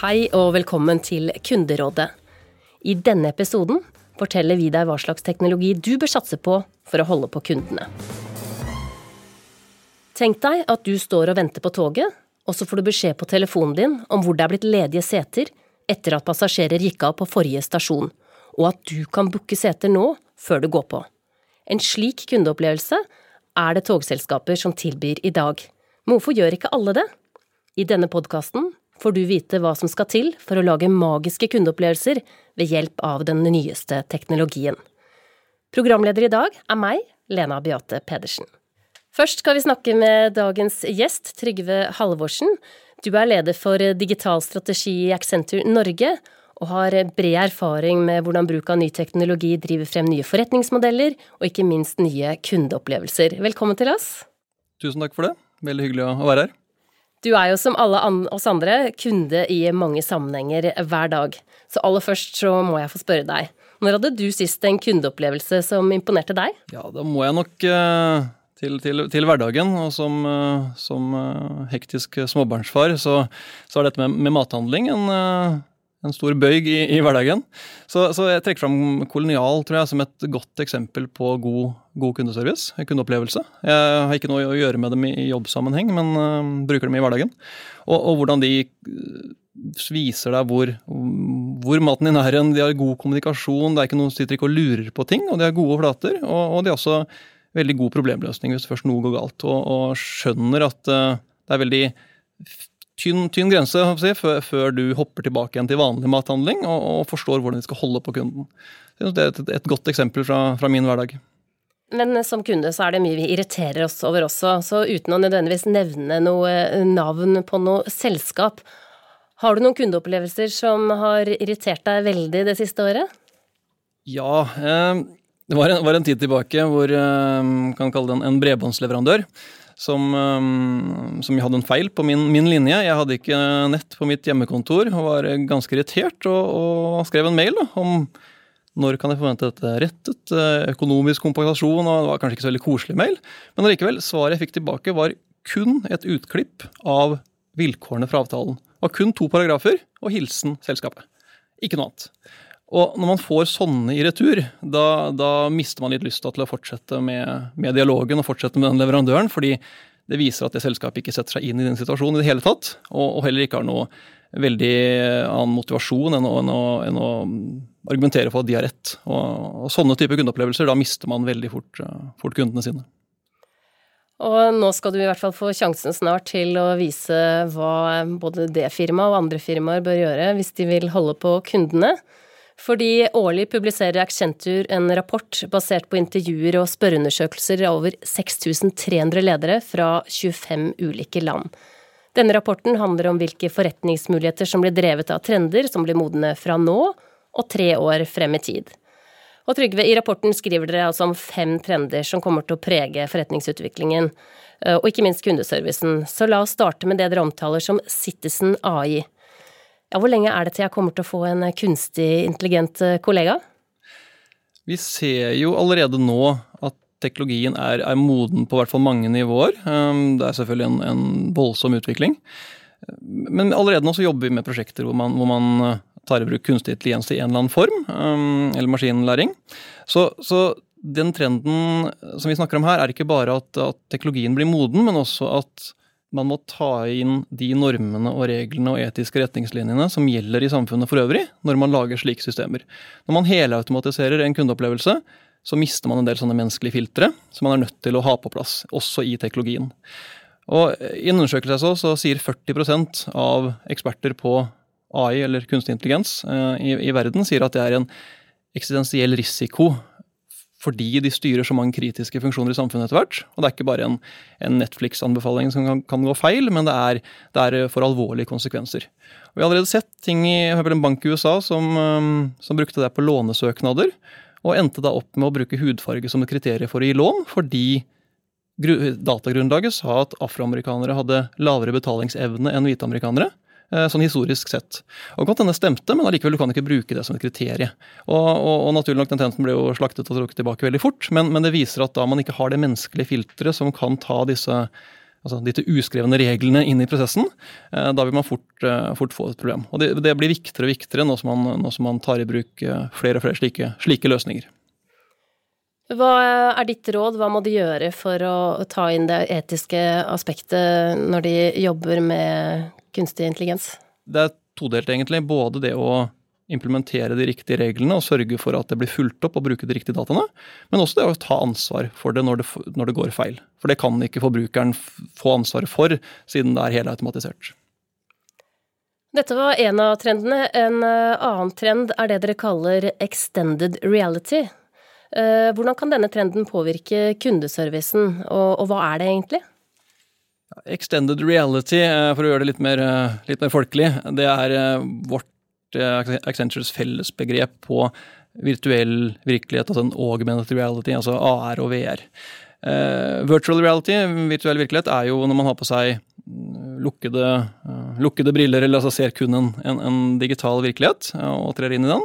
Hei og velkommen til Kunderådet. I denne episoden forteller vi deg hva slags teknologi du bør satse på for å holde på kundene. Tenk deg at du står og venter på toget, og så får du beskjed på telefonen din om hvor det er blitt ledige seter etter at passasjerer gikk av på forrige stasjon, og at du kan booke seter nå før du går på. En slik kundeopplevelse er det togselskaper som tilbyr i dag. Men hvorfor gjør ikke alle det? I denne podkasten får du vite hva som skal til for å lage magiske kundeopplevelser ved hjelp av den nyeste teknologien. Programleder i dag er meg, Lena Beate Pedersen. Først skal vi snakke med dagens gjest, Trygve Halvorsen. Du er leder for digital strategi i Accenture Norge, og har bred erfaring med hvordan bruk av ny teknologi driver frem nye forretningsmodeller, og ikke minst nye kundeopplevelser. Velkommen til oss. Tusen takk for det. Veldig hyggelig å være her. Du er jo som alle oss andre kunde i mange sammenhenger hver dag. Så aller først så må jeg få spørre deg. Når hadde du sist en kundeopplevelse som imponerte deg? Ja, da må jeg nok uh, til, til, til, hverdagen. Og som, uh, som uh, hektisk småbarnsfar så, så, er dette med, med mathandling en en stor bøyg i, i hverdagen. Så, så, jeg trekker fram Kolonial tror jeg, som et godt eksempel på god, god kundeservice, kundeopplevelse. Jeg har ikke noe å gjøre med dem i, jobbsammenheng, men uh, bruker dem i hverdagen. Og, og hvordan de uh, viser deg hvor, hvor, maten din er hen. De har god kommunikasjon, det er ikke noen sitter ikke og lurer på ting, og de har gode flater. Og, og de har også veldig god problemløsning hvis først noe går galt, og, og skjønner at uh, det er veldig tynn, tynn grense si, før, før, du hopper tilbake igjen til vanlig mathandling og, og, forstår hvordan de skal holde på kunden. Det er et, et godt eksempel fra, fra, min hverdag. Men som kunde så er det mye vi irriterer oss over også, så uten å nødvendigvis nevne noe navn på noe selskap. Har du noen kundeopplevelser som har irritert deg veldig det siste året? Ja, eh, det var en, var en, tid tilbake hvor eh, kan kalle det en, en bredbåndsleverandør som, um, som hadde en feil på min, min, linje. Jeg hadde ikke nett på mitt hjemmekontor og var ganske irritert og, og skrev en mail da, om når kan jeg forvente dette rettet, eh, økonomisk kompensasjon, og det var kanskje ikke så veldig koselig mail. Men allikevel, svaret jeg fikk tilbake var kun et utklipp av vilkårene fra avtalen. Det var kun to paragrafer og hilsen selskapet. Ikke noe annet. Og når man får sånne i retur, da, da mister man litt lyst til å fortsette med, med, dialogen og fortsette med den leverandøren, fordi det viser at det selskapet ikke setter seg inn i den situasjonen i det hele tatt, og, og heller ikke har noe veldig annen motivasjon enn å, enn å, enn å argumentere for at de har rett. Og, og sånne typer kundeopplevelser, da mister man veldig fort, fort kundene sine. Og nå skal du i hvert fall få sjansen snart til å vise hva både det firmaet og andre firmaer bør gjøre hvis de vil holde på kundene. Fordi årlig publiserer Accenture en rapport basert på intervjuer og spørreundersøkelser av over 6300 ledere fra 25 ulike land. Denne rapporten handler om hvilke forretningsmuligheter som blir drevet av trender som blir modne fra nå og tre år frem i tid. Og Trygve, i rapporten skriver dere altså om fem trender som kommer til å prege forretningsutviklingen, eh, og ikke minst kundeservicen. Så la oss starte med det dere omtaler som Citizen AI. Ja, hvor lenge er det til jeg kommer til å få en kunstig intelligent eh, kollega? Vi ser jo allerede nå at teknologien er, er moden på hvert fall mange nivåer. Um, det er selvfølgelig en, en, voldsom utvikling. Men allerede nå så jobber vi med prosjekter hvor man, hvor man eh, tar i bruk kunstig intelligens i en eller annen form, um, eller maskinlæring. Så, så, den trenden som vi snakker om her, er ikke bare at, at teknologien blir moden, men også at man må ta inn de normene og reglene og etiske retningslinjene som gjelder i samfunnet for øvrig, når man lager slike systemer. Når man helautomatiserer en kundeopplevelse, så mister man en del sånne menneskelige filtre som man er nødt til å ha på plass, også i teknologien. Og I en undersøkelse så, så sier 40% av eksperter på AI, eller kunstig intelligens, eh, i, i verden, sier at det er en eksistensiell risiko fordi de styrer så mange kritiske funksjoner i samfunnet etter hvert. Og det er ikke bare en, en Netflix-anbefaling som kan, kan, gå feil, men det er, det er, for alvorlige konsekvenser. Og vi har allerede sett ting i en bank i USA som, um, som, brukte det på lånesøknader, og endte da opp med å bruke hudfarge som et kriterium for å gi lån, fordi datagrunnlaget sa at afroamerikanere hadde lavere betalingsevne enn hvite amerikanere. Eh, sånn historisk sett. Og godt denne stemte, men allikevel du kan ikke bruke det som et kriterium. Og, og, og, naturlig nok, den tjenesten ble jo slaktet og trukket tilbake veldig fort, men, men, det viser at da man ikke har det menneskelige filteret som kan ta disse altså disse uskrevne reglene inn i prosessen, da vil man fort, fort få et problem. Og det, det, blir viktigere og viktigere nå som man, nå som man tar i bruk flere og flere slike, slike løsninger. Hva er ditt råd, hva må de gjøre for å ta inn det etiske aspektet når de jobber med kunstig intelligens? Det er todelt, egentlig. Både det å implementere de riktige reglene og sørge for at det blir fulgt opp og bruke de riktige dataene, men også det å ta ansvar for det når det, når det går feil. For det kan ikke forbrukeren få ansvaret for, siden det er helautomatisert. Dette var en av trendene. En eh, annen trend er det dere kaller extended reality. Eh, hvordan kan denne trenden påvirke kundeservicen, og, hva er det egentlig? Extended reality, eh, for å gjøre det litt mer, eh, litt mer folkelig, det er vårt Accentures fellesbegrep på virtuell virkelighet, altså en augmented reality, altså AR og VR. Uh, virtual reality, virtuell virkelighet, er jo når man har på seg mm, lukkede, uh, lukkede briller, eller altså ser kun en, en, en digital virkelighet uh, og trer inn i den.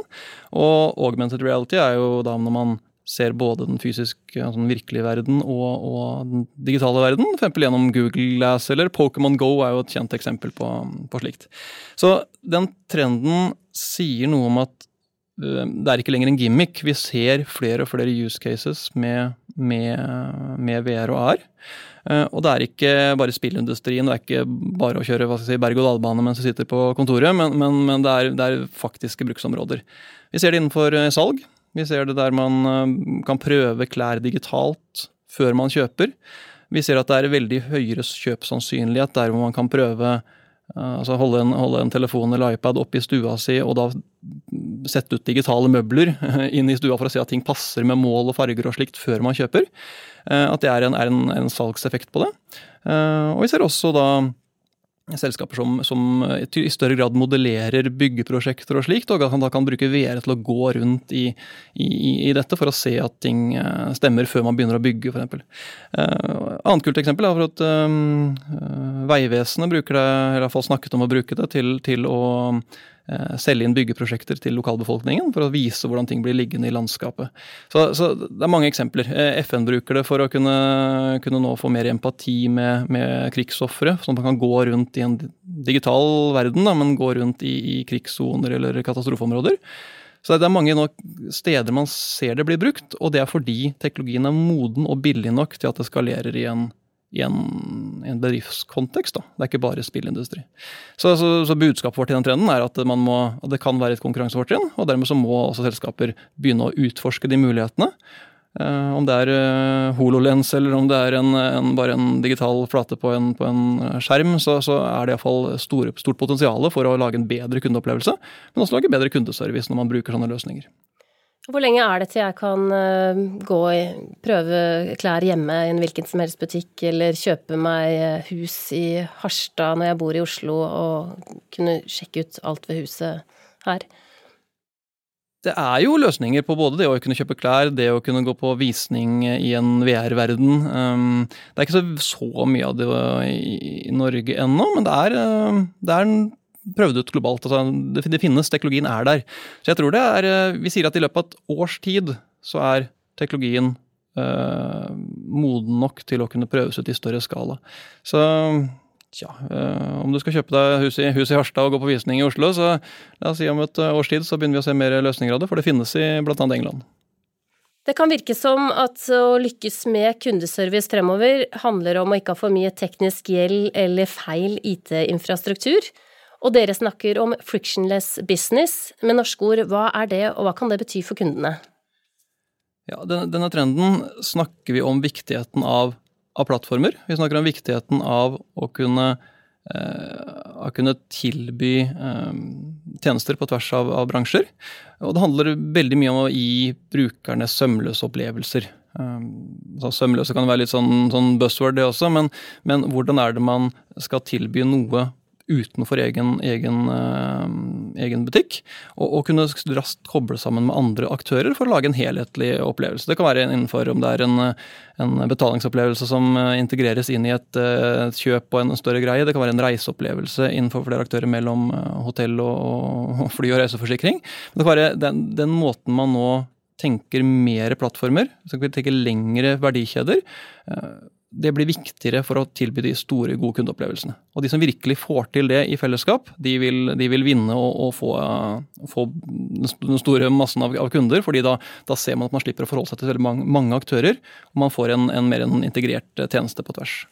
Og augmented reality er jo da når man ser både den fysiske, altså den virkelige verden og, og, den digitale verden, f.eks. gjennom Google Glass eller Pokémon Go er jo et kjent eksempel på, på, slikt. Så den trenden sier noe om at uh, det er ikke lenger en gimmick. Vi ser flere og flere use cases med, med, med VR og AR. Uh, og det er ikke bare spillindustrien, det er ikke bare å kjøre si, berg-og-dal-bane mens du sitter på kontoret, men, men, men det, er, det, er, faktiske bruksområder. Vi ser det innenfor uh, salg. Vi ser det der man eh, kan prøve klær digitalt før man kjøper. Vi ser at det er veldig høyere kjøpsannsynlighet der hvor man kan prøve eh, altså holde en, holde en telefon eller iPad opp i stua si og da sette ut digitale møbler inn i stua for å se at ting passer med mål og farger og slikt før man kjøper. Eh, at det er en, er en, en salgseffekt på det. Og vi ser også da selskaper som, som, i større grad modellerer byggeprosjekter og slikt, og at han da kan bruke VR til å gå rundt i, i, i, dette for å se at ting eh, stemmer før man begynner å bygge, f.eks. Uh, annet kult eksempel er for at um, Vegvesenet bruker det, eller i hvert fall snakket om å bruke det, til, til å Eh, selge inn byggeprosjekter til lokalbefolkningen for å vise hvordan ting blir liggende i landskapet. Så, så det er mange eksempler. Eh, FN bruker det for å kunne, kunne nå få mer empati med, med krigsofre, sånn at man kan gå rundt i en digital verden, da, men gå rundt i, i krigssoner eller katastrofeområder. Så det er mange steder man ser det blir brukt, og det er fordi teknologien er moden og billig nok til at det skalerer i en i en, en, bedriftskontekst. Da. Det er ikke bare spillindustri. Så, så, så, budskapet vårt i den trenden er at, må, at det kan være et konkurransefortrinn, og dermed så må også selskaper begynne å utforske de mulighetene. Uh, om det er uh, HoloLens eller om det er en, en, bare en digital flate på en, på en skjerm, så, så er det iallfall stort potensial for å lage en bedre kundeopplevelse, men også lage bedre kundeservice når man bruker sånne løsninger. Hvor lenge er det til jeg kan uh, gå i, prøve klær hjemme i en hvilken som helst butikk, eller kjøpe meg eh, hus i Harstad når jeg bor i Oslo, og kunne sjekke ut alt ved huset her? Det er jo løsninger på både det å kunne kjøpe klær, det å kunne gå på visning i en VR-verden. Um, det er ikke så, mye av det i Norge ennå, men det er, uh, det er prøvd ut globalt. Altså, det, finnes, teknologien er der. Så jeg tror det er eh, Vi sier at i løpet av et års tid så er teknologien øh, moden nok til å kunne prøves ut i større skala. Så Tja, øh, om du skal kjøpe deg hus i, hus i, Harstad og gå på visning i Oslo, så la oss si om et års tid så begynner vi å se mer løsninger av det, for det finnes i bl.a. England. Det kan virke som at å lykkes med kundeservice fremover handler om å ikke ha for mye teknisk gjeld eller feil IT-infrastruktur. Og dere snakker om frictionless business. Med norske ord, hva er det, og hva kan det bety for kundene? Ja, denne, trenden snakker vi om viktigheten av, av, plattformer. Vi snakker om viktigheten av å kunne, eh, kunne tilby eh, tjenester på tvers av, av, bransjer. Og det handler veldig mye om å gi brukerne sømløse opplevelser. Um, sømløse kan være litt sånn, sånn buzzword, det også, men, men hvordan er det man skal tilby noe utenfor egen, egen, uh, egen butikk. Og, og, kunne raskt koble sammen med andre aktører for å lage en helhetlig opplevelse. Det kan være innenfor om det er en, en betalingsopplevelse som eh, integreres inn i et, uh, et, kjøp og en større greie. Det kan være en reiseopplevelse innenfor flere aktører mellom hotell og, og fly og reiseforsikring. Men det kan være den, den måten man nå tenker mer plattformer, så kan vi tenke lengre verdikjeder det blir viktigere for å tilby de store, gode kundeopplevelsene. Og de som virkelig får til det i fellesskap, de vil, de vil vinne og, og få, uh, få, den store massen av, av kunder. fordi da, da, ser man at man slipper å forholde seg til mange, mange aktører, og man får en, en mer en integrert tjeneste på tvers.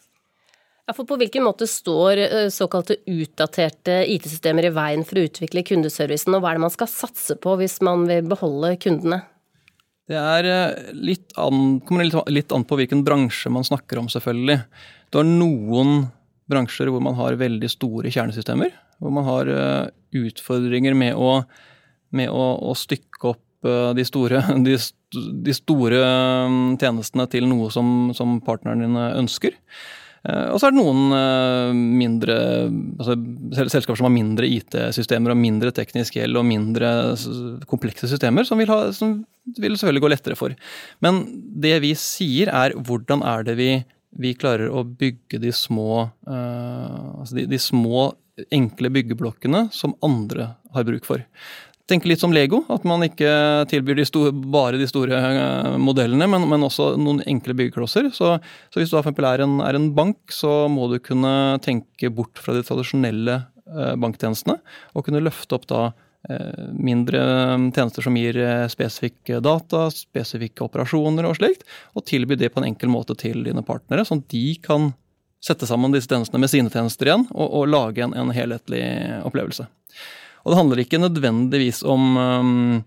Ja, for På hvilken måte står såkalte utdaterte IT-systemer i veien for å utvikle kundeservicen, og hva er det man skal satse på hvis man vil beholde kundene? Det er eh, litt an, kommer litt an på hvilken bransje man snakker om, selvfølgelig. Du har noen bransjer hvor man har veldig store kjernesystemer. Hvor man har eh, utfordringer med å, med å, å stykke opp eh, de store, de, de store, mm, tjenestene til noe som, som partnerne dine ønsker. Eh, og så er det noen eh, mindre altså selskaper som har mindre IT-systemer og mindre teknisk gjeld og mindre komplekse systemer, som vil, ha, som vil selvfølgelig gå lettere for. Men det vi sier er hvordan er det vi, vi klarer å bygge de små, uh, altså de, de små enkle byggeblokkene som andre har bruk for tenke litt som Lego. At man ikke tilbyr de store, bare de store uh, modellene, men, men, også noen enkle byggeklosser. Så, så hvis du. Er, en, er en bank, så må du kunne tenke bort fra de tradisjonelle uh, banktjenestene, og kunne løfte opp da uh, mindre tjenester som gir spesifikke data, spesifikke operasjoner og slikt, og tilby det på en enkel måte til dine partnere, sånn at de kan sette sammen disse tjenestene med sine tjenester igjen, og, og lage en, en helhetlig opplevelse. Og det handler ikke nødvendigvis om, um,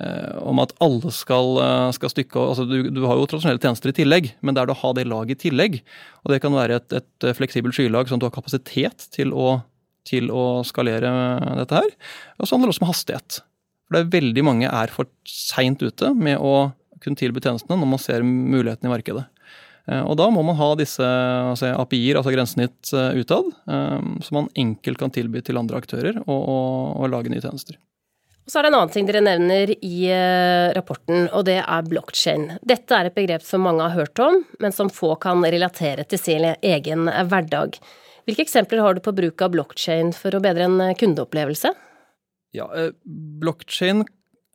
eh, om at alle skal, uh, skal stykke altså du, du, har jo tradisjonelle tjenester i tillegg, men det er det å ha det laget i tillegg. Og det kan være et, et fleksibelt skylag sånn at du har kapasitet til å, til å skalere dette her. Og så handler det også om hastighet. For det er veldig mange er for seint ute med å kunne tilby tjenestene når man ser mulighetene i markedet. Eh, og da må man ha disse altså API-er, altså grensesnitt, eh, utad, eh, som man enkelt kan tilby til andre aktører og, og, og lage nye tjenester. Og så er det en annen ting dere nevner i rapporten, og det er blockchain. Dette er et begrep som mange har hørt om, men som få kan relatere til sin egen hverdag. Hvilke eksempler har du på bruk av blockchain for å bedre en kundeopplevelse? Ja, blockchain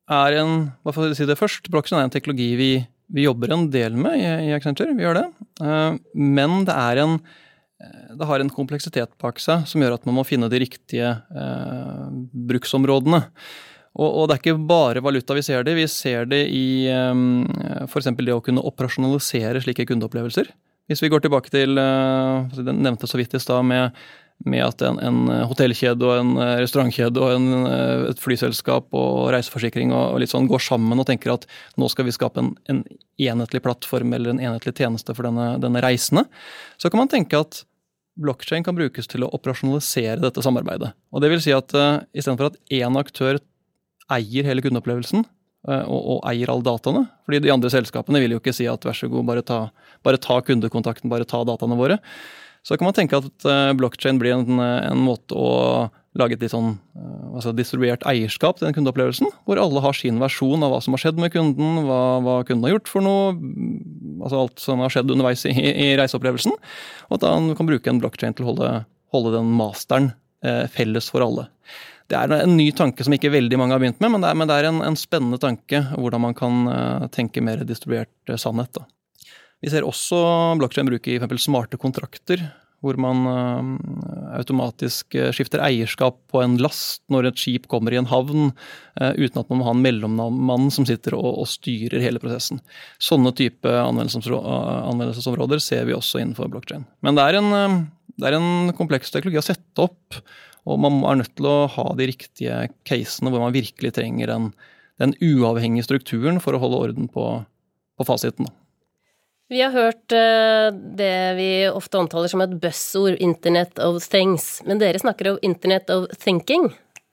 er en Hva får jeg si det først? Blockchain er en teknologi vi vi jobber en del med i, i Accenture, vi gjør det. Uh, men det en eh, det har en kompleksitet bak seg som gjør at man må finne de riktige eh, bruksområdene. Og, og, det er ikke bare valuta vi ser det, vi ser det i um, f.eks. det å kunne operasjonalisere slike kundeopplevelser. Hvis vi går tilbake til den nevnte så vidt i stad med med at en, en, hotellkjede og en eh, restaurantkjede og en, eh, et flyselskap og reiseforsikring og, og, litt sånn går sammen og tenker at nå skal vi skape en, en enhetlig plattform eller en enhetlig tjeneste for denne, denne, reisende, så kan man tenke at blokkjede kan brukes til å operasjonalisere dette samarbeidet. Og det vil si at uh, istedenfor at én aktør eier hele kundeopplevelsen, og, og, eier alle dataene. fordi de andre selskapene vil jo ikke si at vær så god, bare ta, bare ta kundekontakten, bare ta dataene våre. Så kan man tenke at blokkjede blockchain blir en, en, måte å lage et litt sånn altså distribuert eierskap til den kundeopplevelsen, hvor alle har sin versjon av hva som har skjedd med kunden, hva, hva kunden har gjort for noe, altså alt som har skjedd underveis i, i reiseopplevelsen, og at man kan bruke en blockchain til å holde, holde den masteren eh, felles for alle. Det er en ny tanke som ikke veldig mange har begynt med, men det er, men det er en, en, spennende tanke hvordan man kan tenke mer distribuert sannhet. Da. Vi ser også blokkjede bruke i f.eks. smarte kontrakter, hvor man uh, automatisk eh, skifter eierskap på en last når et skip kommer i en havn, uh, uten at man må ha en mellommann som sitter og, styrer hele prosessen. Sånne type anvendelsesområder ser vi også innenfor blokkjede. Men det er, en, det er en kompleks teknologi å sette opp, og man er nødt til å ha de riktige casene hvor man virkelig trenger den, den uavhengige strukturen for å holde orden på, på fasiten. Vi har hørt uh, det vi ofte omtaler som et buzzord, Internet of things. Men dere snakker om Internet of thinking.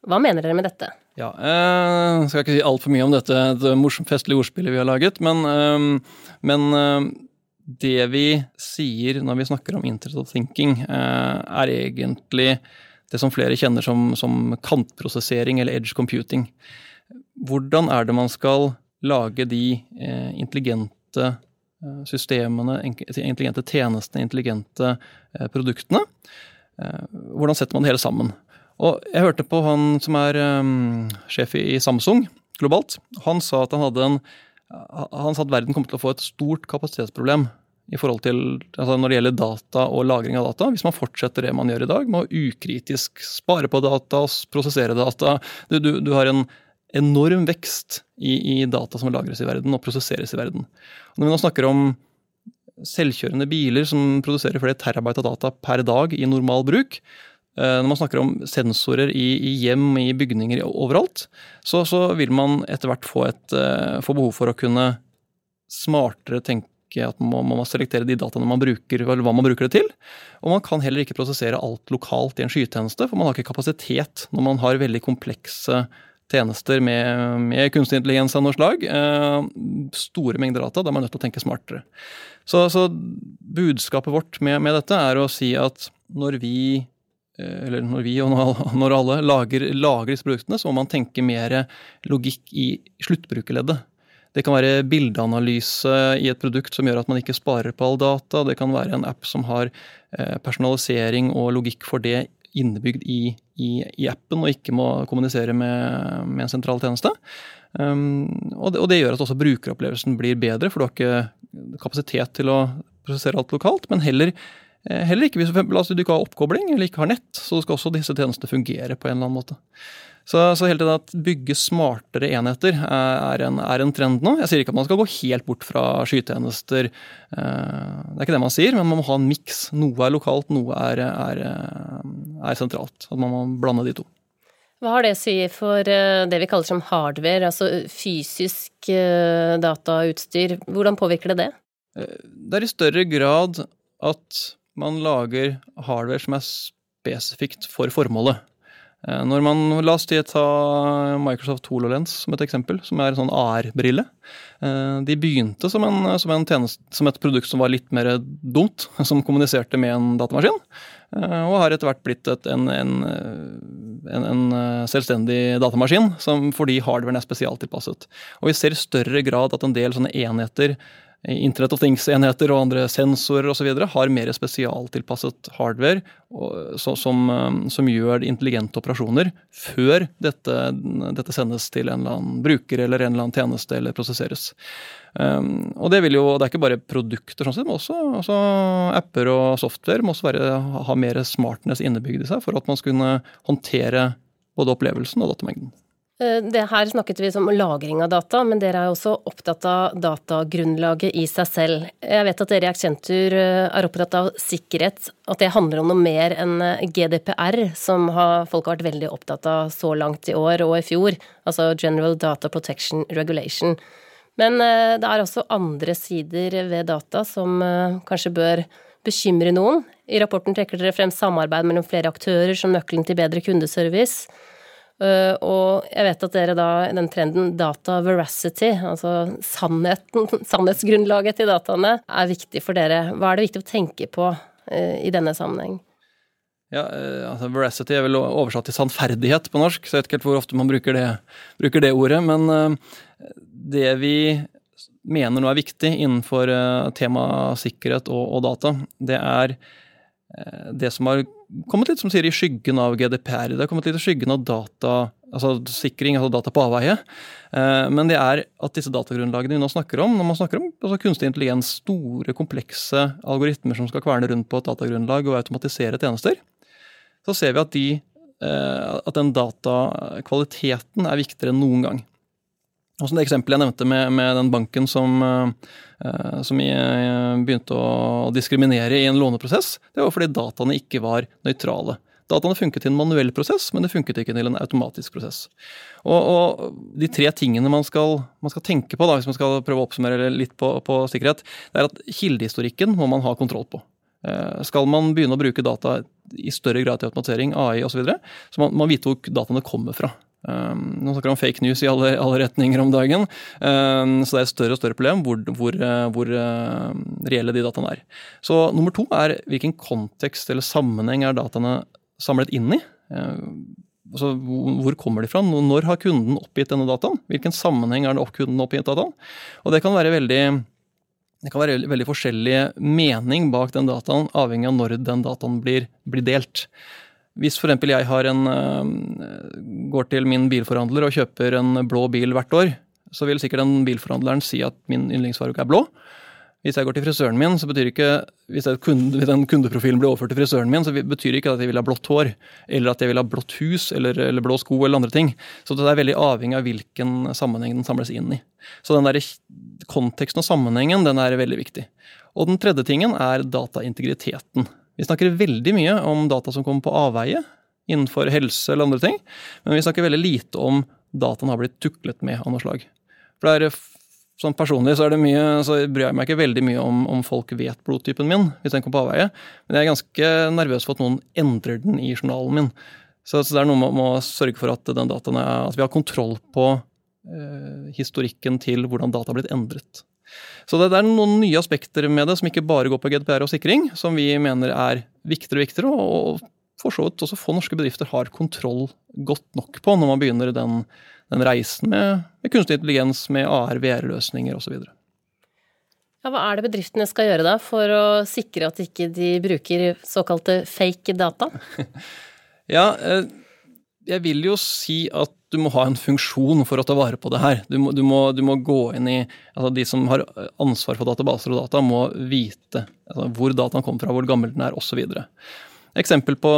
Hva mener dere med dette? Ja, jeg uh, skal ikke si altfor mye om dette det morsomt festlige ordspillet vi har laget, men, uh, men eh, det vi sier når vi snakker om Internet of thinking, er egentlig det som flere kjenner som, som kantprosessering eller edge computing. Hvordan er det man skal lage de intelligente Eh, systemene, intelligente tjenestene, intelligente eh, produktene. Eh, hvordan setter man det hele sammen? Og Jeg hørte på han som er sjef i Samsung globalt. Han sa at han hadde en han sa at verden kommer til å få et stort kapasitetsproblem i forhold til, altså når det gjelder data og lagring av data, hvis man fortsetter det man gjør i dag, med å ukritisk spare på data, prosessere data. Du, du, du har en enorm vekst i, i, data som lagres i verden og prosesseres i verden. Og når vi nå snakker om selvkjørende biler som produserer flere terabyte av data per dag i normal bruk, eh, når man snakker om sensorer i, i hjem, i bygninger overalt, så, så, vil man etter hvert få, et, eh, få behov for å kunne smartere tenke at man må, selektere de dataene man bruker, eller hva man bruker det til. Og man kan heller ikke prosessere alt lokalt i en skytjeneste, for man har ikke kapasitet når man har veldig komplekse tjenester med, med kunstig intelligens av noe slag. Eh, store mengder data. Da er man nødt til å tenke smartere. Så, så budskapet vårt med, med, dette er å si at når vi eh, eller når vi og når alle lager, lager disse produktene, så må man tenke mer logikk i sluttbrukerleddet. Det kan være bildeanalyse i et produkt som gjør at man ikke sparer på all data. Det kan være en app som har eh, personalisering og logikk for det innebygd i, i, i appen og ikke må kommunisere med, med en sentral tjeneste. Um, og, det, og, det, gjør at også brukeropplevelsen blir bedre, for du har ikke kapasitet til å prosessere alt lokalt. Men heller, eh, heller ikke hvis du ikke har oppkobling eller ikke har nett, så skal også disse tjenestene fungere på en eller annen måte. Så, så hele tiden at bygge smartere enheter er en, er en, trend nå. Jeg sier ikke at man skal gå helt bort fra skytjenester, eh, det er ikke det man sier, men man må ha en miks. Noe er lokalt, noe er, er, er sentralt. At man må blande de to. Hva har det å si for eh, det vi kaller som hardware, altså fysisk eh, datautstyr? Hvordan påvirker det det? Det er i større grad at man lager hardware som er spesifikt for formålet. Eh, når man, La oss ta Microsoft HoloLens som et eksempel, som er en sånn AR-brille. Eh, de begynte som, en, som, en tjeneste, som, et produkt som var litt mer dumt, som kommuniserte med en datamaskin. Eh, og har etter hvert blitt et, en, en, en, selvstendig datamaskin som, fordi hardwaren er spesialtilpasset. Og vi ser i større grad at en del sånne enheter Internet of Things-enheter og andre sensorer osv. har mer spesialtilpasset hardware som, um, som, gjør intelligente operasjoner før dette, dette, sendes til en eller annen bruker eller en eller annen tjeneste eller prosesseres. Um, og Det jo, det er ikke bare produkter, sånn sett, men også, også apper og software må også være, ha mer smartness innebygd i seg for at man skal kunne håndtere både opplevelsen og datamengden. Eh, det her snakket vi om lagring av data, men dere er også opptatt av datagrunnlaget i seg selv. Jeg vet at dere i Accenture eh, er opptatt av sikkerhet, at det handler om noe mer enn eh, GDPR, som folk har vært veldig opptatt av så langt i år og i fjor, altså General Data Protection Regulation. Men det er også andre sider ved data som kanskje bør bekymre noen. I rapporten trekker dere frem samarbeid mellom flere aktører som nøkkelen til bedre kundeservice. Uh, og jeg vet at dere da, den trenden data veracity, altså sannheten, sannhetsgrunnlaget til dataene, er viktig for dere. Hva er det viktig å tenke på uh, i denne sammenheng? Ja, uh, altså Veracity er vel oversatt til sannferdighet på norsk, så jeg vet ikke helt hvor ofte man bruker det, bruker det ordet. Men det vi mener nå er viktig innenfor tema sikkerhet og, og data, det er det som har kommet litt som sier, i skyggen av GDPR. Det har kommet litt i skyggen av data, altså sikring, altså data på avveie. Eh, men det er at disse datagrunnlagene vi nå snakker om, når man snakker om altså kunstig intelligens, store, komplekse algoritmer som skal kverne rundt på et datagrunnlag og automatisere tjenester, så ser vi at, de, eh, at den datakvaliteten er viktigere enn noen gang. Og som det eksempelet jeg nevnte med, med den banken som, uh, som jeg begynte å diskriminere i en låneprosess, det var fordi dataene ikke var nøytrale. Dataene funket i en manuell prosess, men det funket ikke til en automatisk prosess. Og, og De tre tingene man skal, man skal, tenke på, da, hvis man skal prøve å oppsummere litt på, på sikkerhet, det er at kildehistorikken må man ha kontroll på. Uh, skal man begynne å bruke data i større grad til automatisering, AI osv., så, videre, så man vite hvor dataene kommer fra. Um, nå snakker om fake news i alle, alle retninger om dagen. Um, så det er et større og større problem hvor, hvor, uh, hvor uh, reelle de dataene er. Så nummer to er hvilken kontekst eller sammenheng er dataene samlet inn i. Uh, altså, hvor kommer de fra? Når har kunden oppgitt denne dataen? Hvilken sammenheng er det opp kunden oppgitt dataen? Og det kan være veldig det kan være veldig forskjellig mening bak den dataen, avhengig av når den dataen blir, blir delt. Hvis f.eks. jeg en, eh, går til min bilforhandler og kjøper en blå bil hvert år, så vil sikkert den bilforhandleren si at min yndlingsfarge er blå. Hvis jeg går til frisøren min, så betyr ikke hvis, kunde, hvis den kundeprofilen blir overført til frisøren min, så betyr ikke at jeg vil ha blått hår, eller at jeg vil ha blått hus, eller, eller blå sko, eller andre ting. Så det er veldig avhengig av hvilken sammenheng den samles inn i. Så den der konteksten og sammenhengen, den er veldig viktig. Og den tredje tingen er dataintegriteten. Vi snakker veldig mye om data som kommer på avveie, innenfor helse eller andre ting, men vi snakker veldig lite om dataen har blitt tuklet med av noe slag. For det er Sånn Personlig så, mye, så bryr jeg meg ikke veldig mye om, om folk vet blodtypen min, hvis den kommer på avveie, men jeg er ganske nervøs for at noen endrer den i journalen min. Så, så det er noe med, å sørge for at, er, at vi har kontroll på eh, historikken til hvordan data har blitt endret. Så det, er noen nye aspekter med det som ikke bare går på GDPR og sikring, som vi mener er viktigere og viktigere, og for så vidt også få norske bedrifter har kontroll godt nok på når man begynner den den reisen med, med kunstig intelligens, med AR, VR-løsninger osv. Ja, hva er det bedriftene skal gjøre da, for å sikre at ikke de bruker såkalte fake data? ja, eh, jeg vil jo si at du må ha en funksjon for å ta vare på det her. Du må, du må, du må gå inn i altså De som har ansvar for databaser og data, må vite altså hvor dataen kommer fra, hvor gammel den er osv. Eksempel på,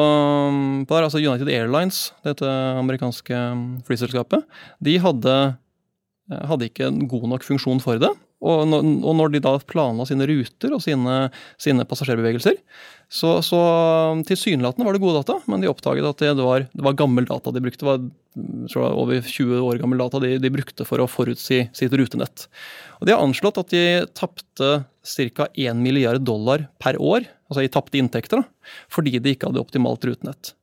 på der, altså United Airlines, dette amerikanske flyselskapet, de hadde, eh, hadde ikke en god nok funksjon for det. Og når, de da planla sine ruter og sine, sine passasjerbevegelser, så, så tilsynelatende var det gode data, men de oppdaget at det var, det var gammel data de brukte. Det var, tror jeg, over 20 år gammel data de, de, brukte for å forutsi sitt rutenett. Og De har anslått at de tapte ca. 1 milliard dollar per år altså i tapte inntekter, da, fordi de ikke hadde optimalt rutenett.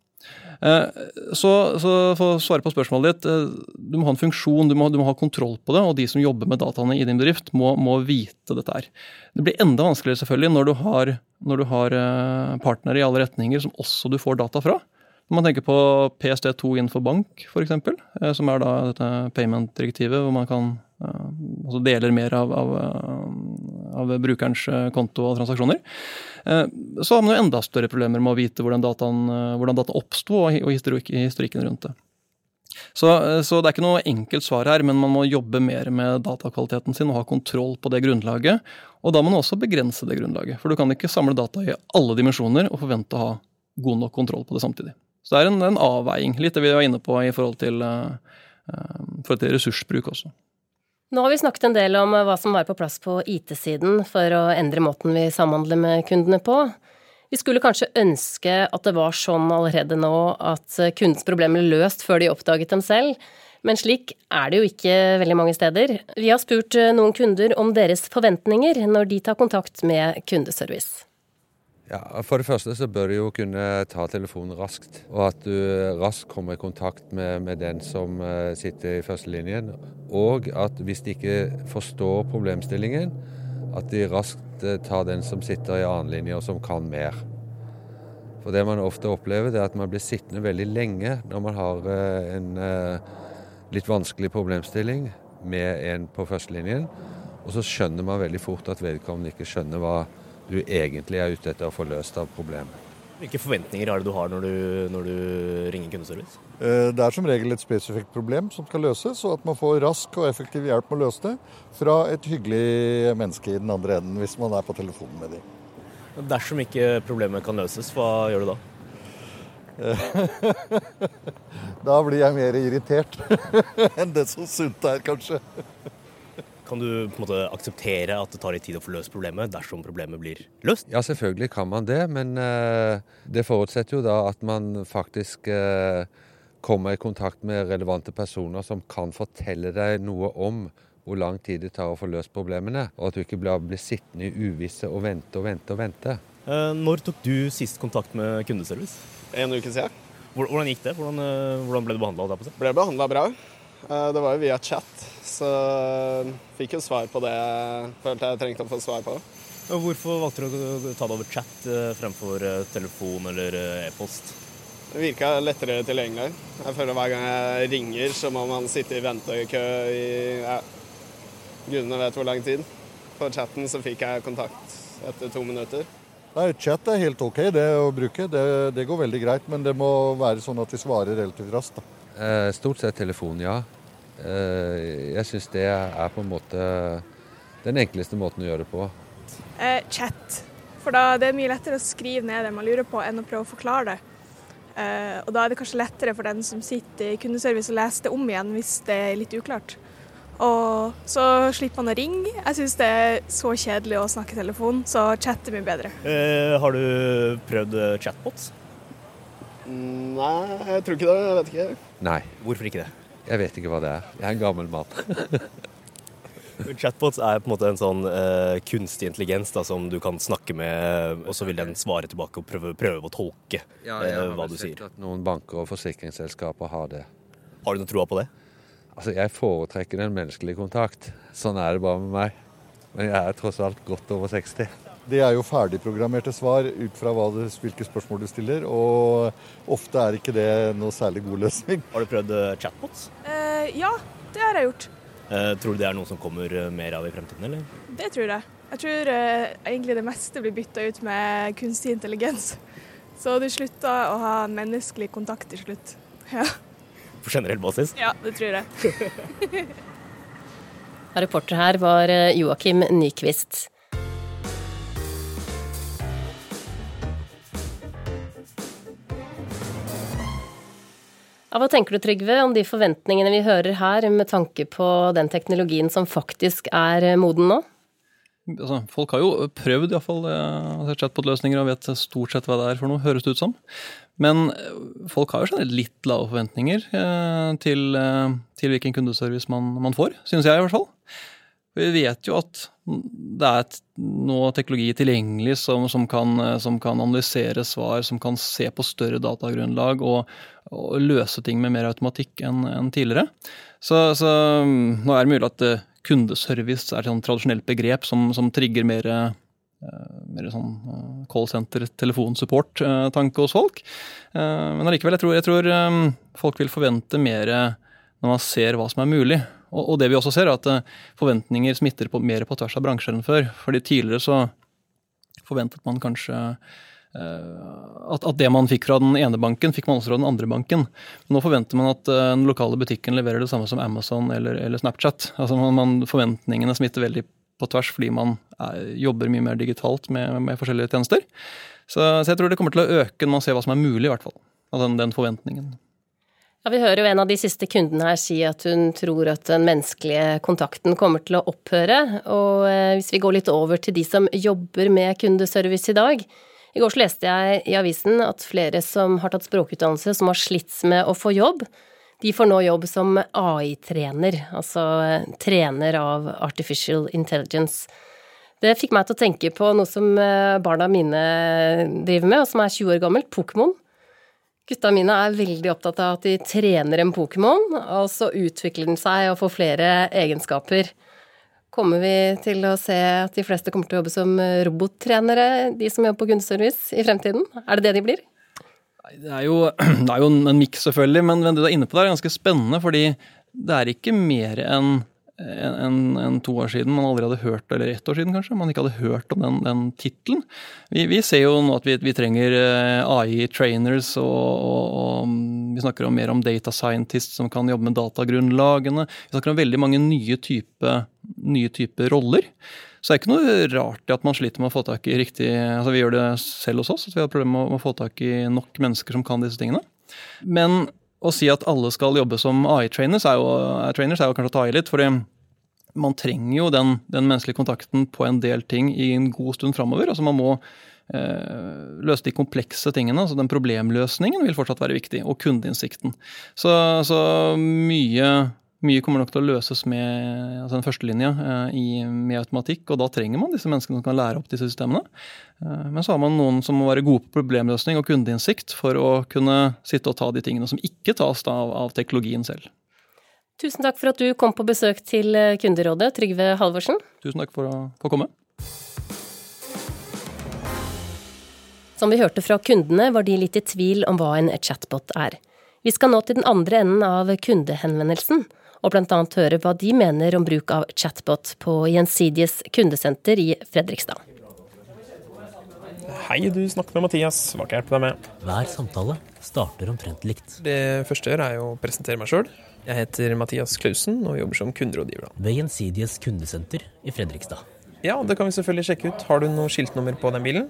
Eh, så, så, for å svare på spørsmålet ditt, eh, du må ha en funksjon, du må, du må, ha kontroll på det, og de som jobber med dataene i din bedrift, må, må vite dette her. Det blir enda vanskeligere selvfølgelig når du har, når har eh, partnere i alle retninger som også du får data fra. Når man tenker på PST2 innenfor bank, f.eks., som er da dette payment-direktivet, hvor man kan altså deler mer av, av, av brukerens konto og transaksjoner. Eh, så har man jo enda større problemer med å vite hvordan dataen, eh, hvordan dataen oppsto og historikken rundt det. Så, eh, så, det er ikke noe enkelt svar her, men man må jobbe mer med datakvaliteten sin og ha kontroll på det grunnlaget. Og da må man også begrense det grunnlaget. For du kan ikke samle data i alle dimensjoner og forvente å ha god nok kontroll på det samtidig. Så det er en, en avveiing, litt det vi var inne på i forhold til, uh, forhold til ressursbruk også. Nå har vi snakket en del om hva som var på plass på IT-siden for å endre måten vi samhandler med kundene på. Vi skulle kanskje ønske at det var sånn allerede nå at kundens problemer ble løst før de oppdaget dem selv, men slik er det jo ikke veldig mange steder. Vi har spurt noen kunder om deres forventninger når de tar kontakt med kundeservice. Ja, For det første så bør du jo kunne ta telefonen raskt, og at du raskt kommer i kontakt med, med den som uh, sitter i førstelinjen. Og at hvis de ikke forstår problemstillingen, at de raskt uh, tar den som sitter i annen linje og som kan mer. For det man ofte opplever, det er at man blir sittende veldig lenge når man har uh, en litt vanskelig problemstilling med en på førstelinjen, og så skjønner man veldig fort at vedkommende ikke skjønner hva du egentlig er ute etter å få løst av problemet. Hvilke forventninger er det du har når du, når du, ringer kundeservice? Eh, det er som regel et spesifikt problem som skal løses, og at man får rask og effektiv hjelp med å løse det fra et hyggelig menneske i den andre enden, hvis man er på telefonen med dem. Dersom ikke problemet kan løses, hva gjør du da? da blir jeg mer irritert enn det som sunt er, kanskje. Kan du på en måte akseptere at det tar litt tid å få løst problemet dersom problemet blir løst? Ja, selvfølgelig kan man det, men uh, det forutsetter jo da at man faktisk uh, kommer i kontakt med relevante personer som kan fortelle deg noe om hvor lang tid det tar å få løst problemene, og at du ikke blir, blir sittende i uvisse og vente og vente og vente. Uh, når tok du sist kontakt med kundeservice? En uke siden. Hvordan gikk det? Hvordan, hvordan ble du behandla? Ble behandla bra. Det var jo via chat, så fikk jo svar på det jeg følte jeg trengte å få svar på. Hvorfor valgte du å ta det over chat eh, fremfor eh, telefon eller eh, e-post? Det virka lettere tilgjengelig. Jeg føler Hver gang jeg ringer, så må man sitte i ventekø i ja, gudene vet hvor lang tid. På chatten så fikk jeg kontakt etter to minutter. Nei, Chat er helt OK det å bruke. Det, det, går veldig greit. Men det må være sånn at de svarer relativt raskt. da. Stort sett telefon, ja. Eh, jeg syns det er på en måte den enkleste måten å gjøre det på. Eh, chat. For da det er mye lettere å skrive ned det man lurer på, enn å prøve å forklare det. Eh, og da er det kanskje lettere for den som sitter i kundeservice å lese det om igjen hvis det er litt uklart. Og så slipper man å ringe. Jeg syns det er så kjedelig å snakke i telefon, så chat er mye bedre. Eh, har du prøvd eh, chatbots? Nei, jeg tror ikke det. Jeg vet ikke. Nei, Hvorfor ikke det? jeg vet ikke hva det er. Jeg er en gammel mann. Chatbots er på en måte en sånn uh, kunstig intelligens da, som du kan snakke med, og så vil den svare tilbake og prøve, prøve å tolke Ja, eh, jeg har hva du sett sier. at noen banker og forsikringsselskaper har det. Har du noe troa på det? Altså, jeg foretrekker den menneskelige kontakt. Sånn er det bare med meg. Men jeg er tross alt godt over 60. Det er jo ferdigprogrammerte svar ut fra hva du, hvilke spørsmål du stiller, og ofte er ikke det noe særlig god løsning. Har du prøvd eh, chatbots? Eh, ja, det har jeg gjort. Eh, tror du det er noe som kommer eh, mer av i fremtiden, eller? Det tror jeg. Jeg tror eh, egentlig det meste blir bytta ut med kunstig intelligens. Så du slutter å ha en menneskelig kontakt til slutt. Ja, På generell basis? ja det tror jeg. Reporter her var eh, Joakim Nyquist. Ja, hva tenker du, Trygve, om de forventningene vi hører her, med tanke på den teknologien som faktisk er eh, moden nå? Altså, folk har jo prøvd iallfall uh, chatbot-løsninger og vet stort sett hva det er for noe, høres det ut som. Men eh, folk har jo generelt litt lave forventninger eh, til, eh, til hvilken kundeservice man, man får, synes jeg i hvert fall. Vi vet jo at det er noe teknologi tilgjengelig som, som, kan, som kan analysere svar, som kan se på større datagrunnlag og, og løse ting med mer automatikk enn en tidligere. Så, så mm, nå er det mulig at eh, kundeservice er et sånn tradisjonelt begrep som, som trigger mer, eh, mer sånn eh, callsenter, telefonsupport-tanke hos folk. Men allikevel, jeg jeg tror folk vil forvente mer når man ser hva som er mulig. Og, og det vi også ser, er at eh, forventninger smitter på, mer på tvers av bransjer enn før. Fordi tidligere så forventet man kanskje eh, at, at det man fikk fra den ene banken, fikk man også fra den andre banken. Men nå forventer man at eh, den lokale butikken leverer det samme som Amazon eller, eller Snapchat. Altså man, man, Forventningene smitter veldig på tvers fordi man er, jobber mye mer digitalt med, med forskjellige tjenester. Så, så jeg tror det kommer til å øke når man ser hva som er mulig, i hvert fall. Av den, den forventningen. Ja, Vi hører jo en av de siste kundene her si at hun tror at den menneskelige kontakten kommer til å opphøre. Og eh, hvis vi går litt over til de som jobber med kundeservice i dag. I går så leste jeg i avisen at flere som har tatt språkutdannelse, som har slitt med å få jobb, de får nå jobb som AI-trener, altså eh, trener av artificial intelligence. Det fikk meg til å tenke på noe som eh, barna mine driver med, og som er 20 år gammelt, Pokémon. Gutta mine er veldig opptatt av at de trener en Pokémon, og så utvikler den seg og får flere egenskaper. Kommer vi til å se at de fleste kommer til å jobbe som robottrenere, de som jobber på kundeservice, i fremtiden? Er det det de blir? Det er jo, det er jo en, miks, selvfølgelig, men det du er inne på der er ganske spennende. Fordi det er ikke mer enn en, en, to år siden man aldri hadde hørt, eller ett år siden kanskje, man ikke hadde hørt om den, den tittelen. Vi, vi, ser jo nå at vi, vi trenger eh, AI-trainers, og, og, og, vi snakker om mer om data scientists som kan jobbe med datagrunnlagene. Vi snakker om veldig mange nye typer type roller. Så det er ikke noe rart at man sliter med å få tak i riktig altså Vi gjør det selv hos oss, at vi har problemer med å få tak i nok mennesker som kan disse tingene. Men å si at alle skal jobbe som AI-trainers, er, er, jo kanskje å ta i litt. fordi man trenger jo den, den, menneskelige kontakten på en del ting i en god stund framover. Altså man må eh, løse de komplekse tingene. altså Den problemløsningen vil fortsatt være viktig, og kundeinnsikten. Så, så mye, mye, kommer nok til å løses med altså den førstelinje eh, med automatikk, og da trenger man disse menneskene som kan lære opp disse systemene. Eh, men så har man noen som må være gode på problemløsning og kundeinnsikt for å kunne sitte og ta de tingene som ikke tas av, av teknologien selv. Tusen takk for at du kom på besøk til Kunderådet, Trygve Halvorsen. Tusen takk for å få komme. Som vi hørte fra kundene, var de litt i tvil om hva en chatbot er. Vi skal nå til den andre enden av kundehenvendelsen, og annet høre hva de mener om bruk av chatbot på Gjensidiges kundesenter i Fredrikstad. Hei, du snakker med Mathias. Hva kan jeg hjelpe deg med? Hver samtale starter omtrent likt. Det første jeg gjør, er å presentere meg sjøl. Jeg heter Mathias Klausen og jobber som kunderådgiver. Ved Gjensidiges kundesenter i Fredrikstad. Ja, det kan vi selvfølgelig sjekke ut. Har du noe skiltnummer på den bilen?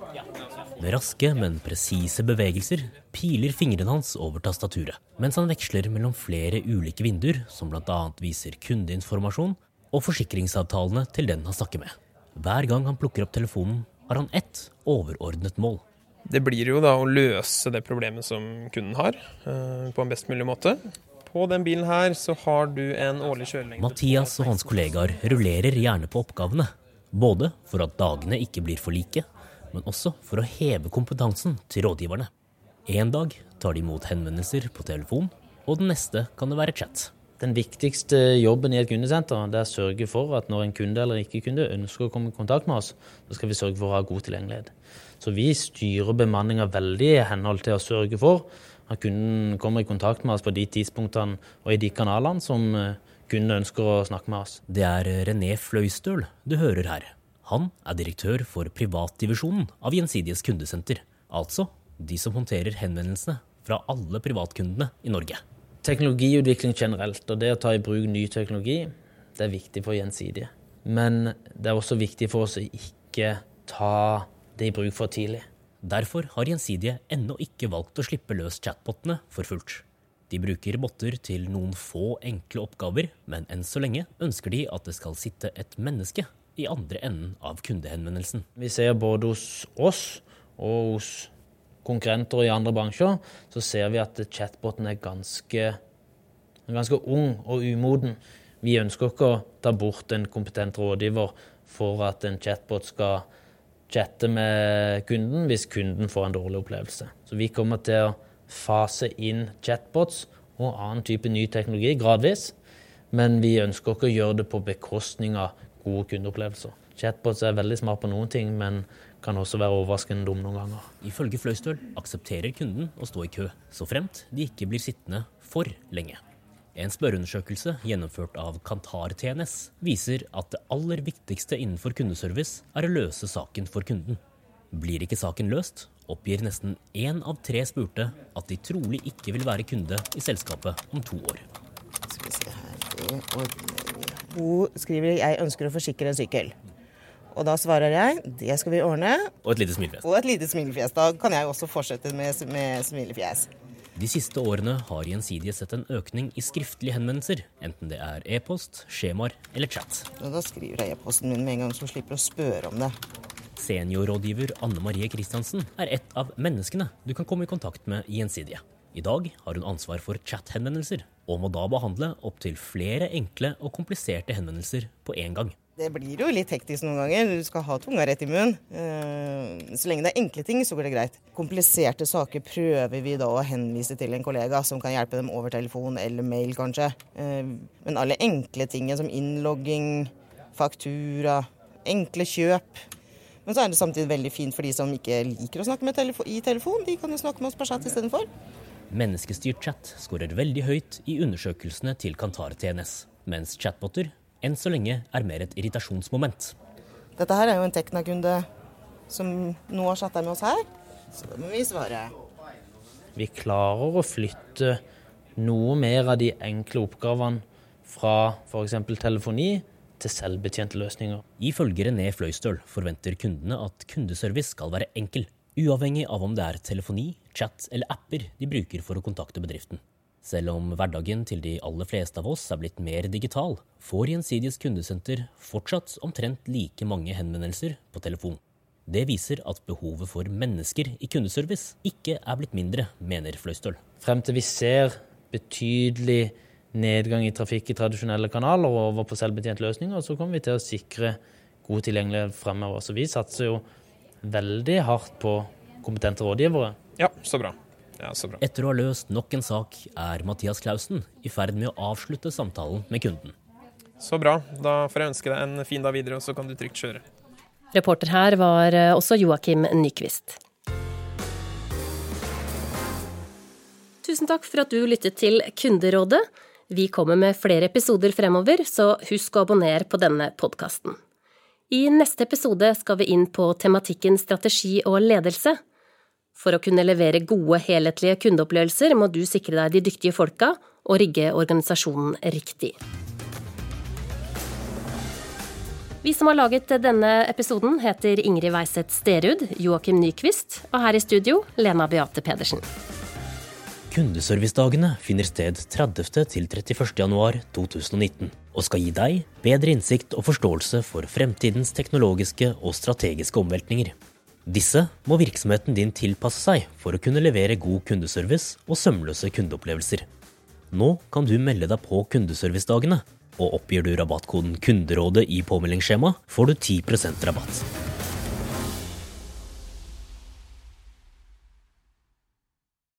Med raske, men presise bevegelser piler fingrene hans over tastaturet, mens han veksler mellom flere ulike vinduer, som bl.a. viser kundeinformasjon og forsikringsavtalene til den han snakker med. Hver gang han plukker opp telefonen, har han ett overordnet mål. Det blir jo da å løse det problemet som kunden har, eh, på en best mulig måte. På den bilen her så har du en årlig kjørelengde Mathias og hans kollegaer rullerer gjerne på oppgavene. Både for at dagene ikke blir for like, men også for å heve kompetansen til rådgiverne. En dag tar de imot henvendelser på telefon, og den neste kan det være chat. Den viktigste jobben i et kundesenter det er å sørge for at når en kunde eller ikke-kunde ønsker å komme i kontakt med oss, så skal vi sørge for å ha god tilgjengelighet. Så vi styrer bemanninga veldig i henhold til å sørge for at kunden kommer i kontakt med oss på de tidspunktene og i de kanalene som eh, kunden ønsker å snakke med oss. Det er René Fløystøl du hører her. Han er direktør for privatdivisjonen av Gjensidiges kundesenter. Altså de som håndterer henvendelsene fra alle privatkundene i Norge. Teknologiutvikling generelt, og det å ta i bruk ny teknologi, det er viktig for Gjensidige. Men det er også viktig for oss å ikke ta det i bruk for tidlig. Derfor har Gjensidige ennå ikke valgt å slippe løs chatbotene for fullt. De bruker botter til noen få enkle oppgaver, men enn så lenge ønsker de at det skal sitte et menneske i andre enden av kundehenvendelsen. Vi ser både hos oss og hos konkurrenter i andre bransjer, så ser vi at chatboten er ganske, ganske ung og umoden. Vi ønsker ikke å ta bort en kompetent rådgiver for at en chatbot skal chatte med kunden hvis kunden får en dårlig opplevelse. Så vi kommer til å fase inn chatbots og annen type ny teknologi gradvis. Men vi ønsker ikke å gjøre det på bekostning av gode kundeopplevelser. Chatbots er veldig smart på noen ting, men kan også være overraskende dum noen ganger. Ifølge Fløystøl aksepterer kunden å stå i kø, så fremt de ikke blir sittende for lenge. En spørreundersøkelse gjennomført av Kantar TNS viser at det aller viktigste innenfor kundeservice er å løse saken for kunden. Blir ikke saken løst, oppgir nesten én av tre spurte at de trolig ikke vil være kunde i selskapet om to år. Skal vi se her Hun skriver 'jeg ønsker å forsikre en sykkel'. Og da svarer jeg 'det skal vi ordne'. Og et lite smilefjes. Og et lite smilefjes. Da kan jeg også fortsette med, med smilefjes. De siste årene har Gjensidige sett en økning i skriftlige henvendelser, enten det er e-post, skjemaer eller chat. Og da skriver jeg e-posten min med en gang, så slipper å spørre om det. Seniorrådgiver Anne Marie Christiansen er et av menneskene du kan komme i kontakt med i Gjensidige. I dag har hun ansvar for chat-henvendelser, og må da behandle opptil flere enkle og kompliserte henvendelser på én gang. Det blir jo litt hektisk noen ganger. Du skal ha tunga rett i munnen. Så lenge det er enkle ting, så går det greit. Kompliserte saker prøver vi da å henvise til en kollega som kan hjelpe dem over telefon eller mail, kanskje. Men alle enkle tingene som innlogging, faktura, enkle kjøp. Men så er det samtidig veldig fint for de som ikke liker å snakke telefo i telefon. De kan jo snakke med oss på chat istedenfor. Menneskestyrt chat skårer veldig høyt i undersøkelsene til Kantar TNS, mens chatboter enn så lenge er mer et irritasjonsmoment. Dette her er jo en Tekna-kunde som nå har satt deg med oss her, så da må vi svare. Vi klarer å flytte noe mer av de enkle oppgavene fra f.eks. telefoni til selvbetjente løsninger. Ifølge René Fløystøl forventer kundene at kundeservice skal være enkel, uavhengig av om det er telefoni, chat eller apper de bruker for å kontakte bedriften. Selv om hverdagen til de aller fleste av oss er blitt mer digital, får Gjensidiges kundesenter fortsatt omtrent like mange henvendelser på telefon. Det viser at behovet for mennesker i kundeservice ikke er blitt mindre, mener Fløystøl. Frem til vi ser betydelig nedgang i trafikk i tradisjonelle kanaler og over på selvbetjente løsninger, så kommer vi til å sikre god tilgjengelighet fremover. Så vi satser jo veldig hardt på kompetente rådgivere. Ja, så bra. Ja, så bra. Etter å ha løst nok en sak, er Mathias Clausen i ferd med å avslutte samtalen med kunden. Så bra. Da får jeg ønske deg en fin dag videre, og så kan du trygt kjøre. Reporter her var eh, også Joakim Nyquist. Tusen takk for at du lyttet til Kunderådet. Vi kommer med flere episoder fremover, så husk å abonnere på denne podkasten. I neste episode skal vi inn på tematikken strategi og ledelse. For å kunne levere gode, helhetlige kundeopplevelser må du sikre deg de dyktige folka og rigge organisasjonen riktig. Vi som har laget denne episoden, heter Ingrid Weiseth Sterud, Joakim Nyquist, og her i studio Lena Beate Pedersen. Kundeservicedagene finner sted 30. til 31. januar 2019 og skal gi deg bedre innsikt og forståelse for fremtidens teknologiske og strategiske omveltninger. Disse må virksomheten din tilpasse seg for å kunne levere god kundeservice og sømløse kundeopplevelser. Nå kan du melde deg på kundeservicedagene, og oppgir du rabattkoden 'Kunderådet' i påmeldingsskjema, får du 10% rabatt.